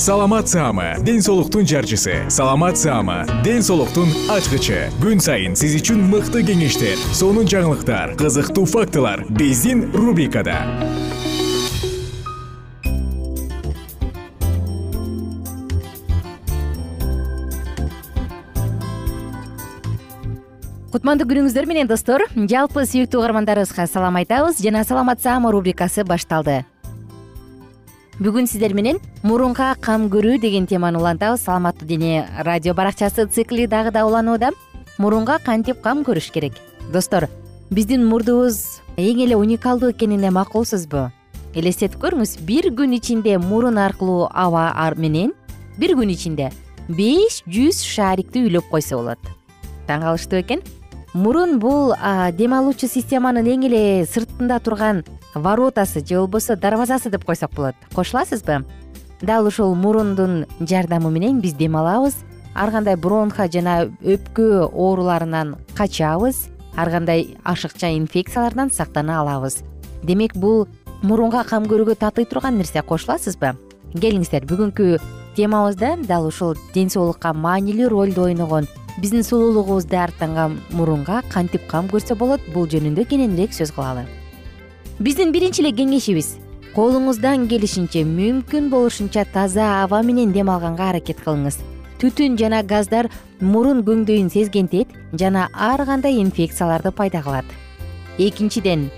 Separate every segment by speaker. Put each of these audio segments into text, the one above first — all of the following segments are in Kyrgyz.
Speaker 1: саламат саама ден соолуктун жарчысы. Саламат саама ден соолуктун ачкычы. Күн сайын сиз үчүн мыкты кеңештер сонун жаңылыктар кызыктуу фактылар биздин рубрикада.
Speaker 2: Кутмандуу күнүңүздөр менен достор. Жалпы сүйүктүү угармандарыбызга салам айтабыз. Жана саламат саама рубрикасы башталды бүгүн сиздер менен мурунга кам көрүү деген теманы улантабыз. Саламаттуу дене радио баракчасы цикли дагы да уланууда мурунга кантип кам көрүш керек? Достор биздин мурдубуз эң эле уникалдуу экенине макулсузбу? Элестетип көрүңүз бир күн ичинде мурун аркылуу аба менен бир күн ичинде беш жүз шарикти үйлөп койсо болот. Таң калыштуу бекен мурун бул дем алуучу системанын эң эле сыртында турган воротасы же болбосо дарбазасы деп койсок болот. Кошуласызбы? Дал ушул мурундун жардамы менен биз дем алабыз ар кандай бронха жана өпкө ооруларынан качабыз. Ар кандай ашыкча инфекциялардан сактана алабыз. Демек бул мурунга кам көрүүгө татый турган нерсе кошуласызбы? Келиңиздер бүгүнкү темабызда дал ушул ден соолукка маанилүү ролду ойногон биздин сулуулугубузду арттанган мурунга кантип кам көрсө болот бул жөнүндө кененирээк сөз кылалы. Биздин биринчи эле кеңешибиз. Колуңуздан келишинче мүмкүн болушунча таза аба менен дем алганга аракет кылыңыз. Түтүн жана газдар мурун көңдөйүн сезгентет жана ар кандай инфекцияларды пайда кылат. Экинчиден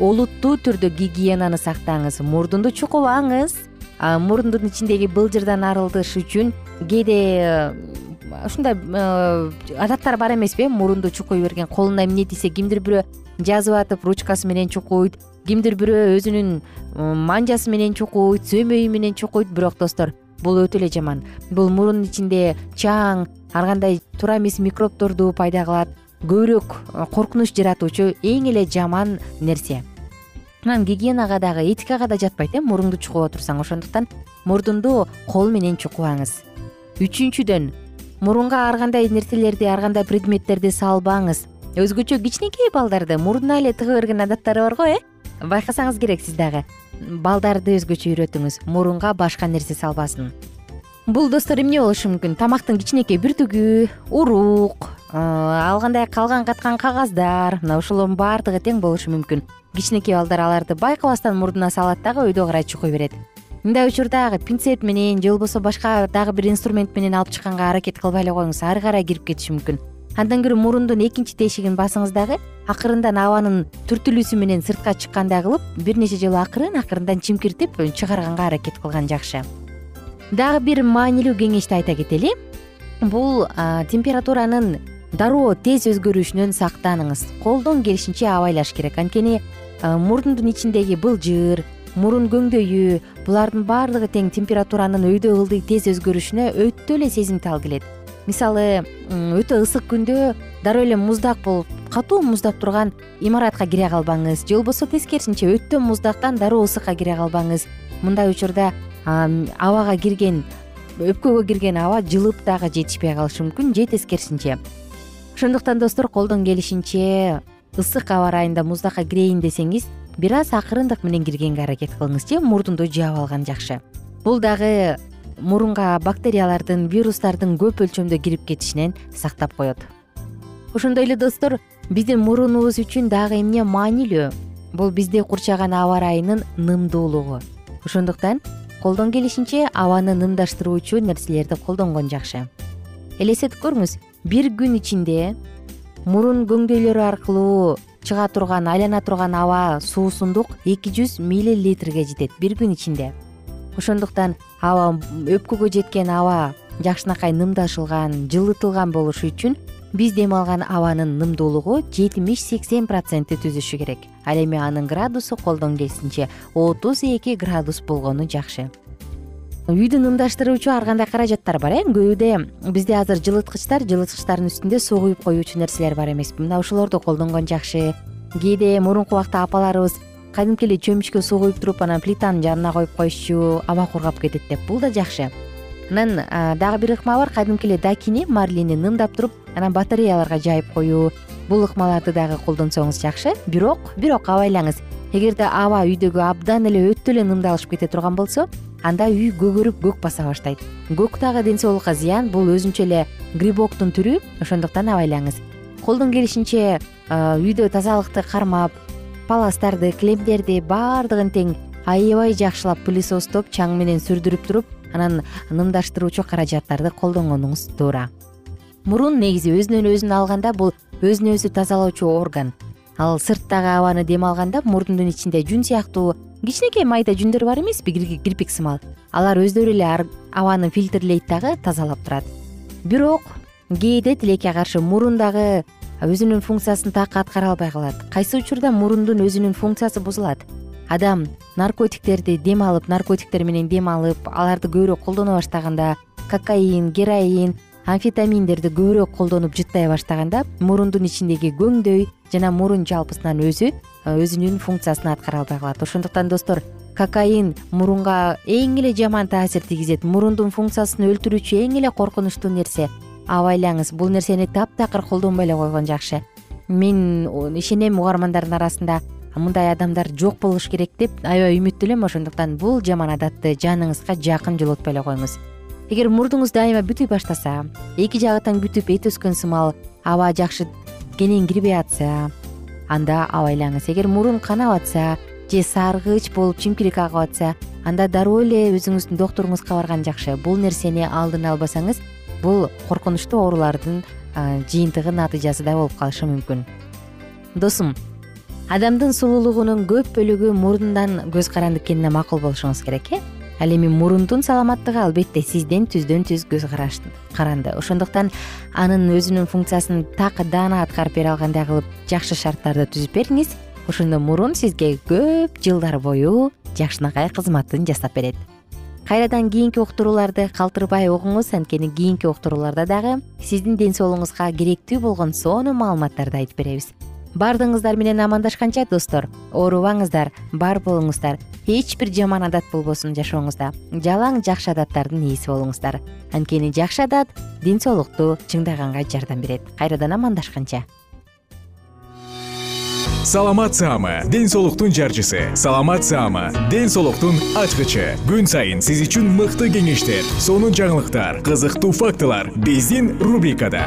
Speaker 2: олуттуу түрдө гигиенаны сактаңыз. Мурдунду чукубаңыз мурундун ичиндеги былжырдан арылтыш үчүн кээде ушундай адаттар бар эмеспи э мурунду чукуй берген колуна эмне тийсе кимдир бирөө жазып атып ручкасы менен чукуйт кимдир бирөө өзүнүн манжасы менен чукуйт сөөмөйү менен чукуйт. Бирок достор бул өтө эле жаман. Бул мурун ичинде чаң ар кандай туура эмес микробторду пайда кылат көбүрөөк коркунуч жаратуучу эң эле жаман нерсе. Анан гигиенага дагы этикага да жатпайт э мурунду чукуп отурсаң ошондуктан мурдунду кол менен чукубаңыз үчүнчүдөн мурунга ар кандай нерселерди ар кандай предметтерди салбаңыз. Өзгөчө кичинекей балдарды мурдуна эле тыга берген адаттары бар го э? Байкасаңыз керек сиз дагы. Балдарды өзгөчө үйрөтүңүз мурунга башка нерсе салбасын. Бул достор эмне болушу мүмкүн? Тамактын кичинекей бүртүгү урук ал кандай калган каткан кагаздар мына ушулордун баардыгы тең болушу мүмкүн. Кичинекей балдар аларды байкабастан мурдуна салат дагы өйдө карай чукуй берет мындай учурда пинцет менен же болбосо башка дагы бир инструмент менен алып чыкканга аракет кылбай эле коюңуз. Ары карай кирип кетиши мүмкүн. Андан көрө мурундун экинчи тешигин басыңыз дагы акырындан абанын түртүлүүсү менен сыртка чыккандай кылып бир нече жолу акырын акырындан чимкиртип чыгарганга аракет кылган жакшы. Дагы бир маанилүү кеңешти айта кетели. Бул температуранын дароо тез өзгөрүшүнөн сактаныңыз. Колдон келишинче абайлаш керек. Анткени мурдундун ичиндеги былжыр мурун көңдөйү булардын баардыгы тең температуранын өйдө ылдый тез өзгөрүшүнө өтө эле сезимтал келет. Мисалы өтө ысык күндө дароо эле муздак болуп катуу муздап турган имаратка кире калбаңыз. Же болбосо тескерисинче өтө муздактан дароо ысыкка кире калбаңыз. Мындай учурда абага кирген өпкөгө кирген аба жылып дагы жетишпей калышы мүмкүн же тескерисинче. Ошондуктан достор колдон келишинче ысык аба ырайында муздакка кирейин десеңиз бир аз акырындык менен киргенге аракет кылыңыз же мурдунду жаап алган жакшы. Бул дагы мурунга бактериялардын вирустардын көп өлчөмдө кирип кетишинен сактап коет. Ошондой эле достор биздин мурунубуз үчүн дагы эмне маанилүү? Бул бизди курчаган аба ырайынын нымдуулугу. Ошондуктан колдон келишинче абаны нымдаштыруучу нерселерди колдонгон жакшы. Элестетип көрүңүз бир күн ичинде мурун көңдөйлөрү аркылуу чыга турган айлана турган аба суусундук эки жүз миллилитрге жетет бир күн ичинде. Ошондуктан аба өпкөгө жеткен аба жакшынакай нымдашылган жылытылган болушу үчүн биз дем алган абанын нымдуулугу жетимиш сексен процентти түзүшү керек. Ал эми анын градусу колдон келишинче отуз эки градус болгону жакшы үйдү нымдаштыруучу ар кандай каражаттар бар э? Көөдө бизде азыр жылыткычтар жылыткычтардын үстүндө суу куюп коюучу нерселер бар эмеспи. Мына ошолорду колдонгон жакшы. Кээде мурунку убакта апаларыбыз кадимки эле чөмүчкө суу куюп туруп анан плитанын жанына коюп коюшчу аба кургап кетет деп. Бул да жакшы. Анан дагы бир ыкма бар. Кадимки эле дакини марлини нымдап туруп анан батареяларга жайып коюу. Бул ыкмаларды дагы колдонсоңуз жакшы. Бирок бирок абайлаңыз. Эгерде аба үйдөгү абдан эле өтө эле нымдалышып кете турган болсо анда үй көгөрүп көк баса баштайт. Көк дагы ден соолукка зыян бул өзүнчө эле грибоктун түрү. Ошондуктан абайлаңыз. Колдон келишинче үйдө тазалыкты кармап паластарды килемдерди баардыгын тең аябай жакшылап пылесостоп чаң менен сүрдүрүп туруп анан нымдаштыруучу каражаттарды колдонгонуңуз туура. Мурун негизи өзүнөн өзүн алганда бул өзүн өзү тазалоочу орган. Ал сырттагы абаны дем алганда мурдунун ичинде жүн сыяктуу кичинекей майда жүндөр бар эмеспи кирпик сымал. Алар өздөрү эле абаны фильтрлейт дагы тазалап турат. Бирок кээде тилекке каршы мурун дагы өзүнүн функциясын так аткара албай калат. Кайсы учурда мурундун өзүнүн функциясы бузулат? Адам наркотиктерди дем алып наркотиктер менен дем алып аларды көбүрөөк колдоно баштаганда кокаин героин амфетаминдерди көбүрөөк колдонуп жыттай баштаганда мурундун ичиндеги көңдөй жана мурун жалпысынан өзү өзүнүн функциясын аткара албай калат. Ошондуктан достор кокаин мурунга эң эле жаман таасир тийгизет. Мурундун функциясын өлтүрүүчү эң эле коркунучтуу нерсе. Абайлаңыз бул нерсени таптакыр колдонбой эле койгон жакшы. Мен ишенем угармандардын арасында мындай адамдар жок болуш керек деп аябай үмүттөлөм ошондуктан бул жаман адатты жаныңызга жакын жолотпой эле коюңуз эгер мурдуңуз дайыма бүтүй баштаса эки жагы тең бүтүп эт өскөн сымал аба жакшы кенен кирбей атса анда абайлаңыз эгер мурун канап атса же саргыч болуп чимкирик агып атса анда дароо эле өзүңүздүн доктуруңузга барган жакшы. Бул нерсени алдын албасаңыз бул коркунучтуу оорулардын жыйынтыгы натыйжасы да болуп калышы мүмкүн. Досум адамдын сулуулугунун көп бөлүгү мурундан көз каранды экенине макул болушуңуз керек э ал эми мурундун саламаттыгы албетте сизден түздөн түз көз каранды. Ошондуктан анын өзүнүн функциясын так даана аткарып бере алгандай кылып жакшы шарттарды түзүп бериңиз. Ошондо мурун сизге көп жылдар бою жакшынакай кызматын жасап берет. Кайрадан кийинки уктурууларды калтырбай угуңуз анткени кийинки уктурууларда дагы сиздин ден соолугуңузга керектүү болгон сонун маалыматтарды айтып беребиз баардыгыңыздар менен амандашканча достор. Оорубаңыздар бар болуңуздар. Эч бир жаман адат болбосун жашооңузда. Жалаң жакшы адаттардын ээси болуңуздар. Анткени жакшы адат ден соолукту чыңдаганга жардам берет. Кайрадан амандашканча.
Speaker 1: Саламат саама ден соолуктун жарчысы. Саламат саама ден соолуктун ачкычы. Күн сайын сиз үчүн мыкты кеңештер сонун жаңылыктар кызыктуу фактылар. Биздин рубрикада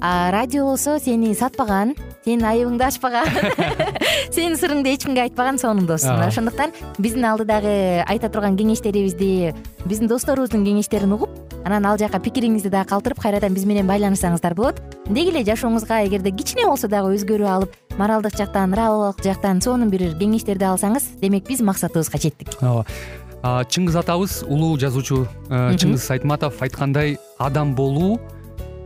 Speaker 2: а радио болсо сени сатпаган сенин айыбыңды ачпаган. Сенин сырыңды эч кимге айтпаган сонун дос мына ошондуктан биздин алдыдагы айта турган кеңештерибизди биздин досторубуздун кеңештерин угуп анан ал жака пикириңизди дагы калтырып кайрадан биз менен байланышсаңыздар болот. Деги эле жашооңузга эгерде кичине болсо дагы өзгөрүү алып моралдык жактан нравовалык жактан сонун бир кеңештерди алсаңыз демек биз максатыбызга жеттик.
Speaker 3: Ооба. Чыңгыз атабыз улуу жазуучу э, чыңгыз айтматов айткандай адам болуу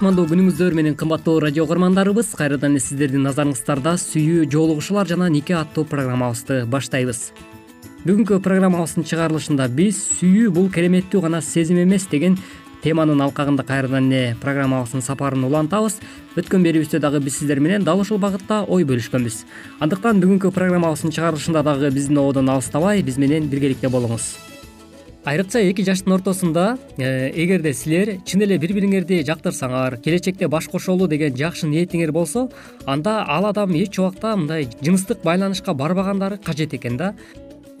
Speaker 4: кутмандуу күнүңүздөр менен кымбаттуу радио угармандарыбыз. Кайрадан эле сиздердин назарыңыздарда сүйүү жоолугушуулар жана нике аттуу программабызды баштайбыз. Бүгүнкү программабыздын чыгарылышында биз сүйүү бул кереметтүү гана сезим эмес деген теманын алкагында кайрадан эле программабыздын сапарын улантабыз. Өткөн берүүбүздө дагы биз сиздер менен дал ушул багытта ой бөлүшкөнбүз. Андыктан бүгүнкү программабыздын чыгарылышында дагы биздин ободон алыстабай биз менен биргеликте болуңуз айрыкча эки жаштын ортосунда э, эгерде силер чын эле бири бириңерди жактырсаңар келечекте баш кошолу деген жакшы ниетиңер болсо анда ал адам эч убакта мындай жыныстык байланышка барбагандары кажет экен да.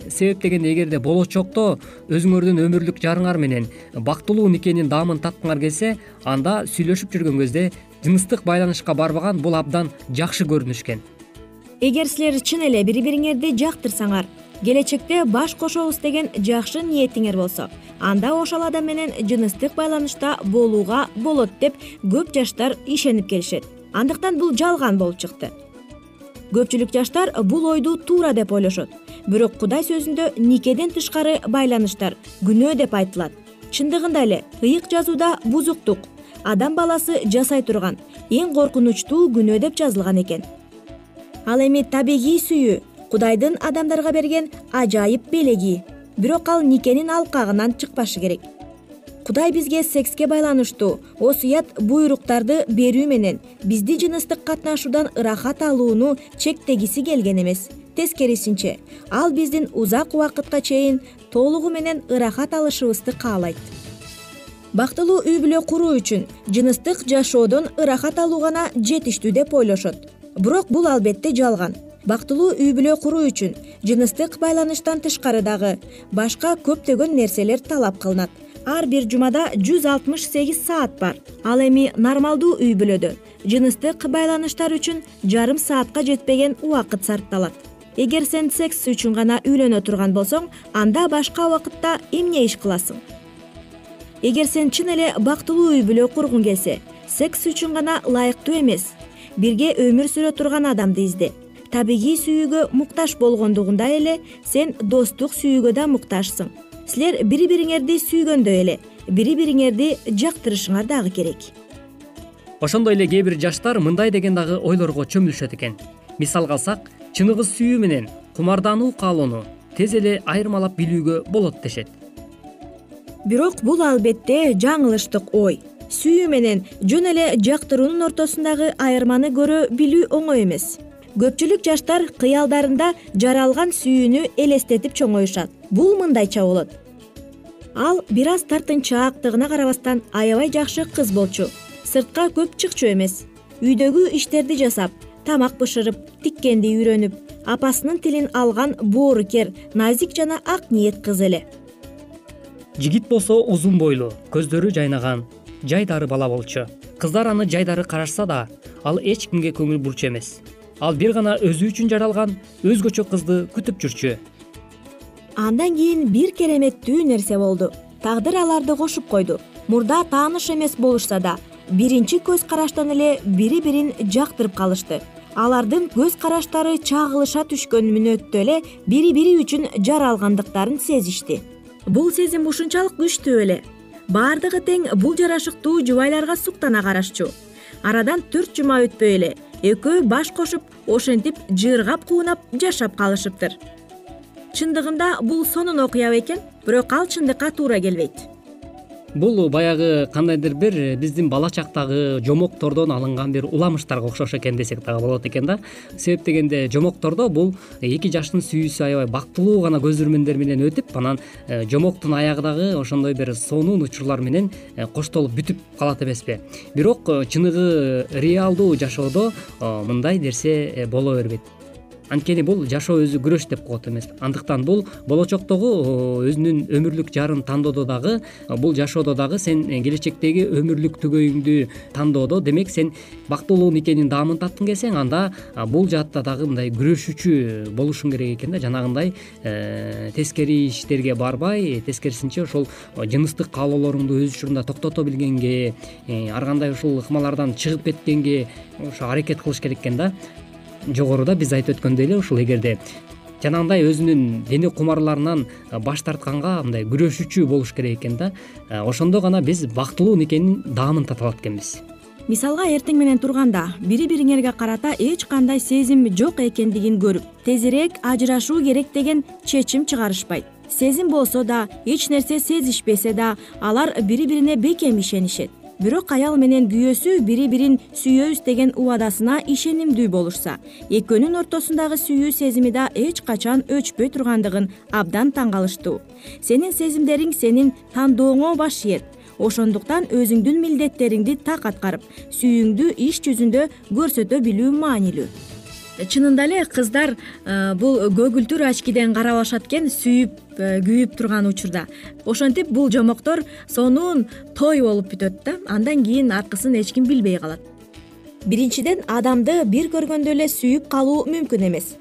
Speaker 4: Себеп дегенде эгерде болочокто өзүңөрдүн өмүрлүк жарыңар менен бактылуу никенин даамын таткыңар келсе анда сүйлөшүп жүргөн кезде жыныстык байланышка барбаган бул абдан жакшы көрүнүш экен.
Speaker 5: Эгер силер чын эле бири бириңерди жактырсаңар келечекте баш кошобуз деген жакшы ниетиңер болсо анда ошол адам менен жыныстык байланышта болууга болот деп көп жаштар ишенип келишет. Андыктан бул жалган болуп чыкты. Көпчүлүк жаштар бул ойду туура деп ойлошот. Бирок кудай сөзүндө никеден тышкары байланыштар күнөө деп айтылат. Чындыгында эле ыйык жазууда бузуктук. Адам баласы жасай турган. Эң коркунучтуу күнөө деп жазылган экен. Ал эми табигый сүйүү кудайдын адамдарга берген ажайып белеги. Бирок ал никенин алкагынан чыкпашы керек. Кудай бизге секске байланыштуу осуят буйруктарды берүү менен бизди жыныстык катнашуудан ырахат алууну чектегиси келген эмес. Тескерисинче ал биздин узак убакытка чейин толугу менен ырахат алышыбызды каалайт. Бактылуу үй бүлө куруу үчүн жыныстык жашоодон ырахат алуу гана жетиштүү деп ойлошот. Бирок бул албетте жалган бактылуу үй бүлө куруу үчүн жыныстык байланыштан тышкары дагы башка көптөгөн нерселер талап кылынат. Ар бир жумада жүз алтымыш сегиз саат бар. Ал эми нормалдуу үй бүлөдө жыныстык байланыштар үчүн жарым саатка жетпеген убакыт сарпталат. Эгер сен секс үчүн гана үйлөнө турган болсоң анда башка убакытта эмне иш кыласың? Эгер сен чын эле бактылуу үй бүлө кургуң келсе секс үчүн гана ылайыктуу эмес бирге өмүр сүрө турган адамды изде табигый сүйүүгө муктаж болгондугундай эле сен достук сүйүүгө да муктажсың. Силер бири бириңерди сүйгөндөй эле бири бириңерди жактырышыңар дагы керек.
Speaker 4: Ошондой эле кээ бир жаштар мындай деген дагы ойлорго чөмүлүшөт экен. Мисалга алсак чыныгы сүйүү менен кумардануу каалоону тез эле айырмалап билүүгө болот дешет.
Speaker 5: Бирок бул албетте жаңылыштык ой. Сүйүү менен жөн эле жактыруунун ортосундагы айырманы көрө билүү оңой эмес көпчүлүк жаштар кыялдарында жаралган сүйүүнү элестетип чоңоюшат. Бул мындайча болот. Ал бир аз тартынчаактыгына карабастан аябай жакшы кыз болчу. Сыртка көп чыкчу эмес. Үйдөгү иштерди жасап тамак бышырып тиккенди үйрөнүп апасынын тилин алган боорукер назик жана ак ниет кыз эле.
Speaker 4: Жигит болсо узун бойлуу көздөрү жайнаган жайдары бала болчу. Кыздар аны жайдары карашса да ал эч кимге көңүл бурчу эмес ал бир гана өзү үчүн жаралган өзгөчө кызды күтүп жүрчү.
Speaker 5: Андан кийин бир кереметтүү нерсе болду. Тагдыр аларды кошуп койду. Мурда тааныш эмес болушса да биринчи көз караштан эле бири бирин жактырып калышты. Алардын көз караштары чагылыша түшкөн мүнөттө эле бири бири үчүн жаралгандыктарын сезишти. Бул сезим ушунчалык күчтүү эле. Баардыгы тең бул жарашыктуу жубайларга суктана карашчу. Арадан төрт жума өтпөй эле экөө баш кошуп ошентип жыыргап куунап жашап калышыптыр. Чындыгында бул сонун окуя бекен бирок ал чындыкка туура келбейт
Speaker 4: бул баягы кандайдыр бир биздин бала чактагы жомоктордон алынган бир уламыштарга окшош экен десек дагы болот экен да. Себеп дегенде жомоктордо бул эки жаштын сүйүүсү аябай бактылуу гана көз ирмемдер менен өтүп анан э, жомоктун аягы дагы ошондой бир сонун учурлар менен э, коштолуп бүтүп калат эмеспи. Бирок э, чыныгы реалдуу жашоодо мындай нерсе боло бербейт анткени бул жашоо өзү күрөш деп коет эмес. Андыктан бул болочоктогу өзүнүн өмүрлүк жарын тандоодо дагы бул жашоодо дагы сен келечектеги өмүрлүк түгөйүңдү тандоодо. Демек сен бактылуу никенин даамын таткың келсең анда бул жаатта дагы мындай күрөшүүчү болушуң керек экен да. Жанагындай э, тескери иштерге барбай тескерисинче ошол жыныстык каалоолоруңду өз учурунда токтото билгенге э, ар кандай ушул ыкмалардан чыгып кеткенге ошо аракет кылыш керек экен да жогоруда биз айтып өткөндөй эле ушул эгерде жанагындай өзүнүн дене кумарларынан баш тартканга мындай күрөшүүчү болуш керек экен да ошондо гана биз бактылуу никенин даамын тата алат экенбиз
Speaker 5: мисалга эртең менен турганда бири бириңерге карата эч кандай сезим жок экендигин көрүп тезирээк ажырашуу керек деген чечим чыгарышпайт. Сезим болсо да эч нерсе сезишпесе да алар бири бирине бекем ишенишет бирок аял менен күйөөсү бири бирин сүйөбүз деген убадасына ишенимдүү болушса экөөнүн ортосундагы сүйүү сезими да эч качан өчпөй тургандыгын абдан таң калыштуу сенин сезимдериң сенин тандооңо баш ийет ошондуктан өзүңдүн милдеттериңди так аткарып сүйүүңдү иш жүзүндө көрсөтө билүү маанилүү чынында эле кыздар э, бул көгүлтүр очкиден карап алышат экен сүйүп э, күйүп турган учурда. Ошентип бул жомоктор сонун той болуп бүтөт да андан кийин аркысын эч ким билбей калат. Биринчиден адамды бир көргөндө эле сүйүп калуу мүмкүн эмес.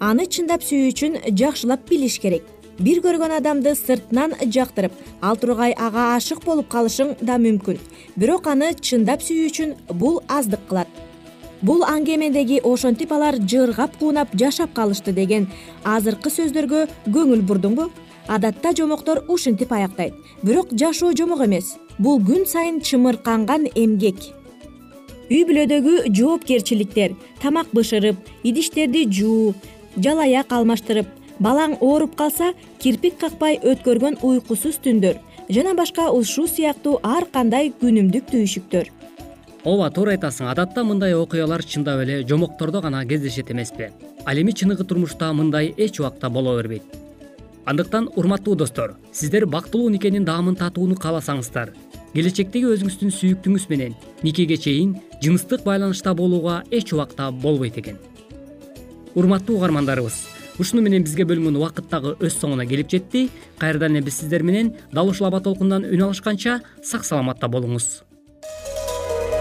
Speaker 5: Аны чындап сүйүү үчүн жакшылап билиш керек. Бир көргөн адамды сыртынан жактырып ал тургай ага ашык болуп калышың да мүмкүн. Бирок аны чындап сүйүү үчүн бул аздык кылат бул аңгемедеги ошентип алар жыыргап куунап жашап калышты деген азыркы сөздөргө көңүл бурдуңбу адатта жомоктор ушинтип аяктайт. Бирок жашоо жомок эмес. Бул күн сайын чымырканган эмгек. Үй бүлөдөгү жоопкерчиликтер тамак бышырып идиштерди жуу жалаяк алмаштырып балаң ооруп калса кирпик какпай өткөргөн уйкусуз түндөр жана башка ушул сыяктуу ар кандай күнүмдүк түйшүктөр
Speaker 4: ооба туура айтасың адатта мындай окуялар чындап эле жомоктордо гана кездешет эмеспи. Ал эми чыныгы турмушта мындай эч убакта боло бербейт. Андыктан урматтуу достор сиздер бактылуу никенин даамын татууну кааласаңыздар. Келечектеги өзүңүздүн сүйүктүүңүз менен никеге чейин жыныстык байланышта болууга эч убакта болбойт экен. Урматтуу угармандарыбыз ушуну менен бизге бөлүнгөн убакыт дагы өз соңуна келип жетти. Кайрадан эле биз сиздер менен дал ушул аба толкундан үн алышканча сак саламатта болуңуз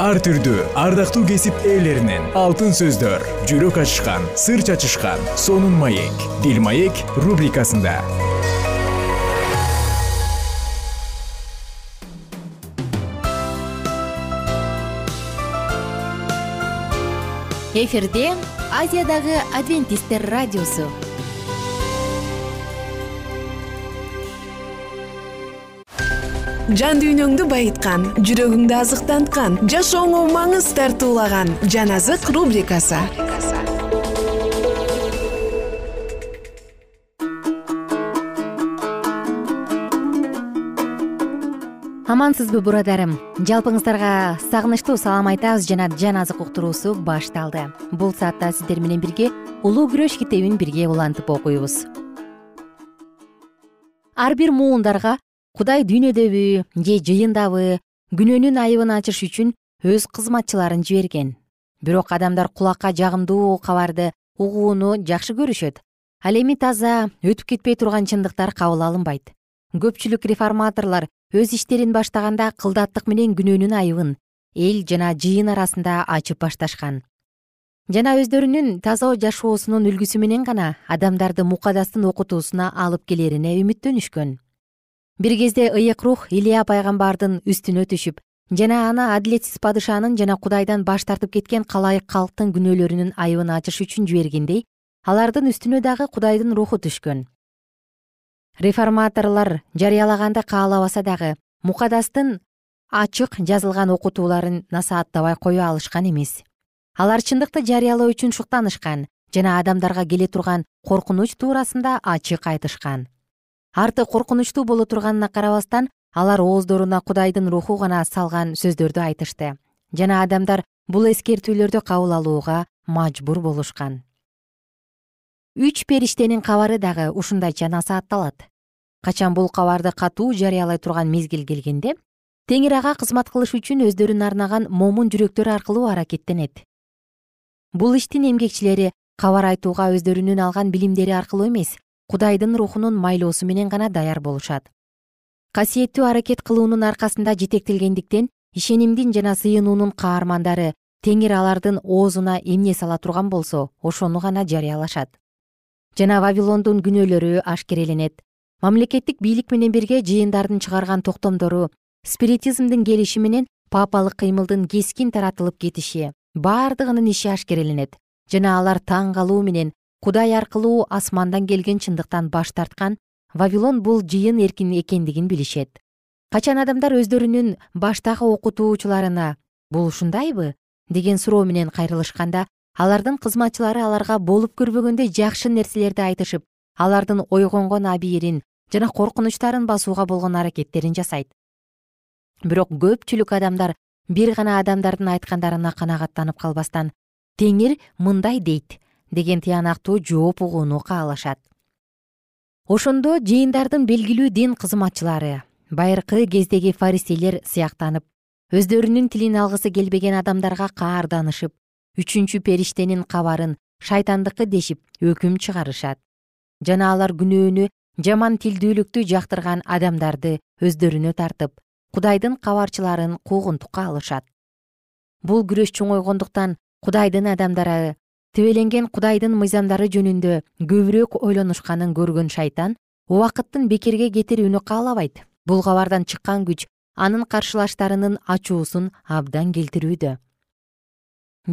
Speaker 1: ар түрдүү ардактуу кесип ээлеринен алтын сөздөр жүрөк ачышкан сыр чачышкан сонун маек бир маек рубрикасында.
Speaker 2: Эфирде азиядагы адвентисттер радиосу
Speaker 6: жан дүйнөңдү байыткан жүрөгүңдү азыктанткан жашооңо маңыз тартуулаган жан азык рубрикасы.
Speaker 2: Амансызбы бурадарым? Жалпыңыздарга сагынычтуу салам айтабыз жана жан азык уктуруусу башталды. Бул саатта сиздер менен бирге улуу күрөш китебин бирге улантып окуйбуз. Ар бир муундарга кудай дүйнөдөбү же жыйындабы күнөөнүн айыбын ачыш үчүн өз кызматчыларын жиберген. Бирок адамдар кулакка жагымдуу кабарды угууну жакшы көрүшөт. Ал эми таза өтүп кетпей турган чындыктар кабыл алынбайт. Көпчүлүк реформаторлор өз иштерин баштаганда кылдаттык менен күнөөнүн айыбын эл жана жыйын арасында ачып башташкан. Жана өздөрүнүн таза жашоосунун үлгүсү менен гана адамдарды мукадастын окутуусуна алып келерине үмүттөнүшкөн бир кезде ыйык рух илья пайгамбардын үстүнө түшүп жана аны адилетсиз падышанын жана кудайдан баш тартып кеткен калайык калктын күнөөлөрүнүн айыбын ачыш үчүн жибергендей алардын үстүнө дагы кудайдын руху түшкөн. Реформаторлор жарыялаганды каалабаса дагы мукадастын ачык жазылган окутууларын насааттабай кое алышкан эмес. Алар чындыкты жарыялоо үчүн шуктанышкан жана адамдарга келе турган коркунуч туурасында ачык айтышкан арты коркунучтуу боло турганына карабастан алар ооздоруна кудайдын руху гана салган сөздөрдү айтышты. Жана адамдар бул эскертүүлөрдү кабыл алууга мажбур болушкан. Үч периштенин кабары дагы ушундайча насаатталат. Качан бул кабарды катуу жарыялай турган мезгил келгенде теңир ага кызмат кылыш үчүн өздөрүн арнаган момун жүрөктөр аркылуу аракеттенет. Бул иштин эмгекчилери кабар айтууга өздөрүнүн алган билимдери аркылуу эмес кудайдын рухунун майлоосу менен гана даяр болушат. Касиеттүү аракет кылуунун аркасында жетектелгендиктен ишенимдин жана сыйынуунун каармандары теңир алардын оозуна эмне сала турган болсо ошону гана жарыялашат. Жана вавилондун күнөөлөрү ашкереленет. Мамлекеттик бийлик менен бирге жыйындардын чыгарган токтомдору спиритизмдин келиши менен папалык кыймылдын кескин таратылып кетиши баардыгынын иши ашкереленет. Жана алар таң калуу менен кудай аркылуу асмандан келген чындыктан баш тарткан вавилон бул жыйын эркин экендигин билишет. Качан адамдар өздөрүнүн баштагы окутуучуларына бул ушундайбы? деген суроо менен кайрылышканда алардын кызматчылары аларга болуп көрбөгөндөй жакшы нерселерди айтышып алардын ойгонгон абийирин жана коркунучтарын басууга болгон аракеттерин жасайт. Бирок көпчүлүк адамдар бир гана адамдардын айткандарына канагаттанып калбастан теңир мындай дейт деген тыянактуу жооп угууну каалашат. Ошондо жыйындардын белгилүү дин кызматчылары байыркы кездеги фаристейлер сыяктанып өздөрүнүн тилин алгысы келбеген адамдарга каарданышып үчүнчү периштенин кабарын шайтандыкы дешип өкүм чыгарышат. Жана алар күнөөнү жаман тилдүүлүктү жактырган адамдарды өздөрүнө тартып кудайдын кабарчыларын куугунтукка алышат. Бул күрөш чоңойгондуктан кудайдын адамдары тибеленген кудайдын мыйзамдары жөнүндө көбүрөөк ойлонушканын көргөн шайтан убакыттын бекерге кетирүүнү каалабайт. Бул кабардан чыккан күч анын каршылаштарынын ачуусун абдан келтирүүдө.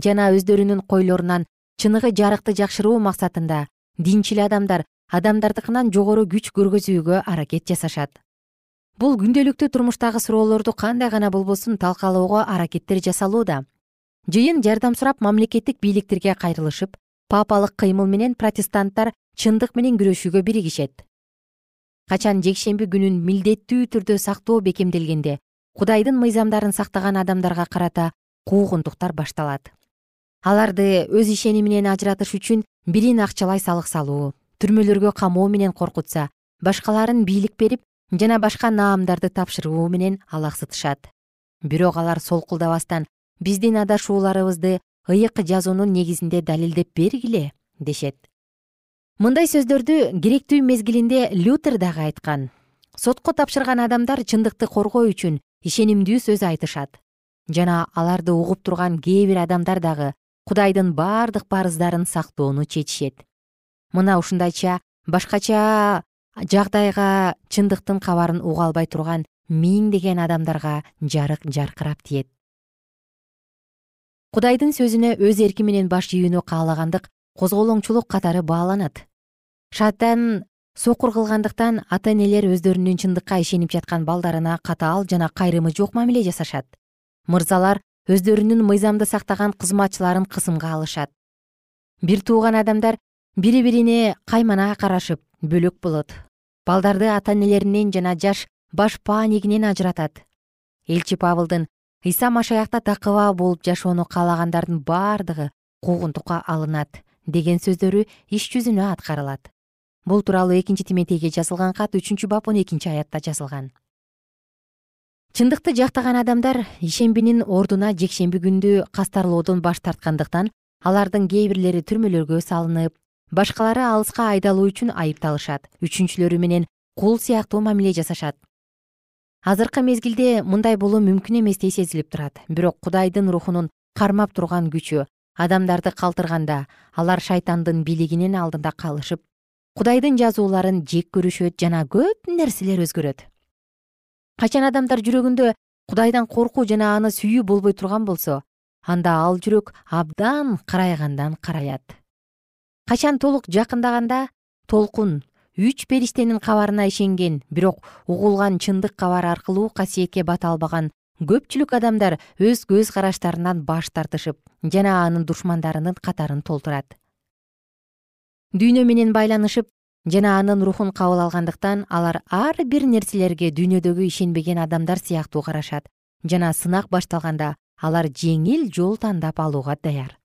Speaker 2: Жана өздөрүнүн койлорунан чыныгы жарыкты жакшыруу максатында динчил адамдар адамдардыкынан жогору күч көргөзүүгө аракет жасашат. Бул күндөлүктүү турмуштагы суроолорду кандай гана болбосун талкалоого аракеттер жасалууда жыйын жардам сурап мамлекеттик бийликтерге кайрылышып папалык кыймыл менен протестанттар чындык менен күрөшүүгө биригишет. Качан жекшемби күнүн милдеттүү түрдө сактоо бекемделгенде кудайдын мыйзамдарын сактаган адамдарга карата куугунтуктар башталат. Аларды өз ишениминен ажыратыш үчүн бирин акчалай салык салуу түрмөлөргө камоо менен коркутса башкаларын бийлик берип жана башка наамдарды тапшыруу менен алаксытышат бирок алар солкулдабастан биздин адашууларыбызды ыйык жазуунун негизинде далилдеп бергиле дешет. Мындай сөздөрдү керектүү мезгилинде лютер дагы айткан. Сотко тапшырган адамдар чындыкты коргоо үчүн ишенимдүү сөз айтышат. Жана аларды угуп турган кээ бир адамдар дагы кудайдын бардык парыздарын сактоону чечишет. Мына ушундайча башкача жагдайга чындыктын кабарын уга албай турган миңдеген адамдарга жарык жаркырап тиет кудайдын сөзүнө өз эрки менен баш ийүүнү каалагандык козголоңчулук катары бааланат. Шайтан сокур кылгандыктан ата энелер өздөрүнүн чындыкка ишенип жаткан балдарына катаал жана кайрымы жок мамиле жасашат. Мырзалар өздөрүнүн мыйзамды сактаган кызматчыларын кысымга алышат. Бир тууган адамдар бири бирине каймана карашып бөлөк болот. Балдарды ата энелеринен жана жаш баш паанигинен ажыратат. Элчи павылдын ыйса машаякта такыба болуп жашоону каалагандардын баардыгы куугунтукка алынат деген сөздөрү иш жүзүнө аткарылат. Бул тууралуу экинчи тиметейге жазылган кат үчүнчү бап он экинчи аятта жазылган чындыкты жактаган адамдар ишембинин ордуна жекшемби күндү кастарлоодон баш тарткандыктан алардын кээ бирлери түрмөлөргө салынып башкалары алыска айдалуу үчүн айыпталышат үчүнчүлөрү менен кул сыяктуу мамиле жасашат азыркы мезгилде мындай болуу мүмкүн эместей сезилип турат. Бирок кудайдын рухунун кармап турган күчү адамдарды калтырганда алар шайтандын бийлигинин алдында калышып кудайдын жазууларын жек көрүшөт жана көп нерселер өзгөрөт. Качан адамдар жүрөгүндө кудайдан коркуу жана аны сүйүү болбой турган болсо анда ал жүрөк абдан карайгандан караят. Качан толук жакындаганда толкун үч периштенин кабарына ишенген бирок угулган чындык кабар аркылуу касиетке бата албаган көпчүлүк адамдар өз көз караштарынан баш тартышып жана анын душмандарынын катарын толтурат. Дүйнө менен байланышып жана анын рухун кабыл алгандыктан алар ар бир нерселерге дүйнөдөгү ишенбеген адамдар сыяктуу карашат жана сынак башталганда алар жеңил жол тандап алууга даяр.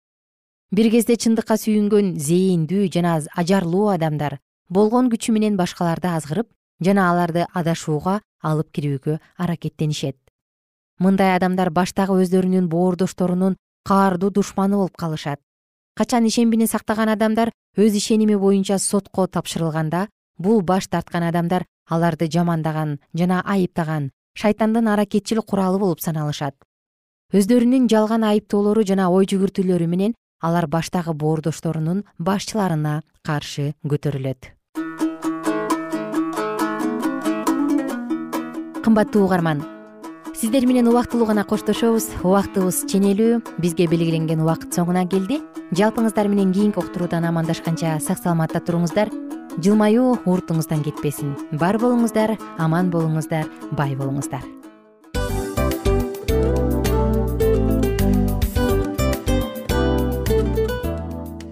Speaker 2: Бир кезде чындыкка сүйүнгөн зээндүү жана ажарлуу адамдар болгон күчү менен башкаларды азгырып жана аларды адашууга алып кирүүгө аракеттенишет. Мындай адамдар баштагы өздөрүнүн боордошторунун каардуу душманы болуп калышат. Качан ишембини сактаган адамдар өз ишеними боюнча сотко тапшырылганда бул баш тарткан адамдар аларды жамандаган жана айыптаган шайтандын аракетчил куралы болуп саналышат. Өздөрүнүн жалган айыптоолору жана ой жүгүртүүлөрү менен алар баштагы боордошторунун башчыларына каршы көтөрүлөт кымбаттуу угарман. Сиздер менен убактылуу гана коштошобуз убактыбыз ченелүү бизге белгиленген убакыт соңуна келди. Жалпыңыздар менен кийинки уктуруудан амандашканча сак саламатта туруңуздар. Жылмаюу уртуңуздан кетпесин. Бар болуңуздар аман болуңуздар бай болуңуздар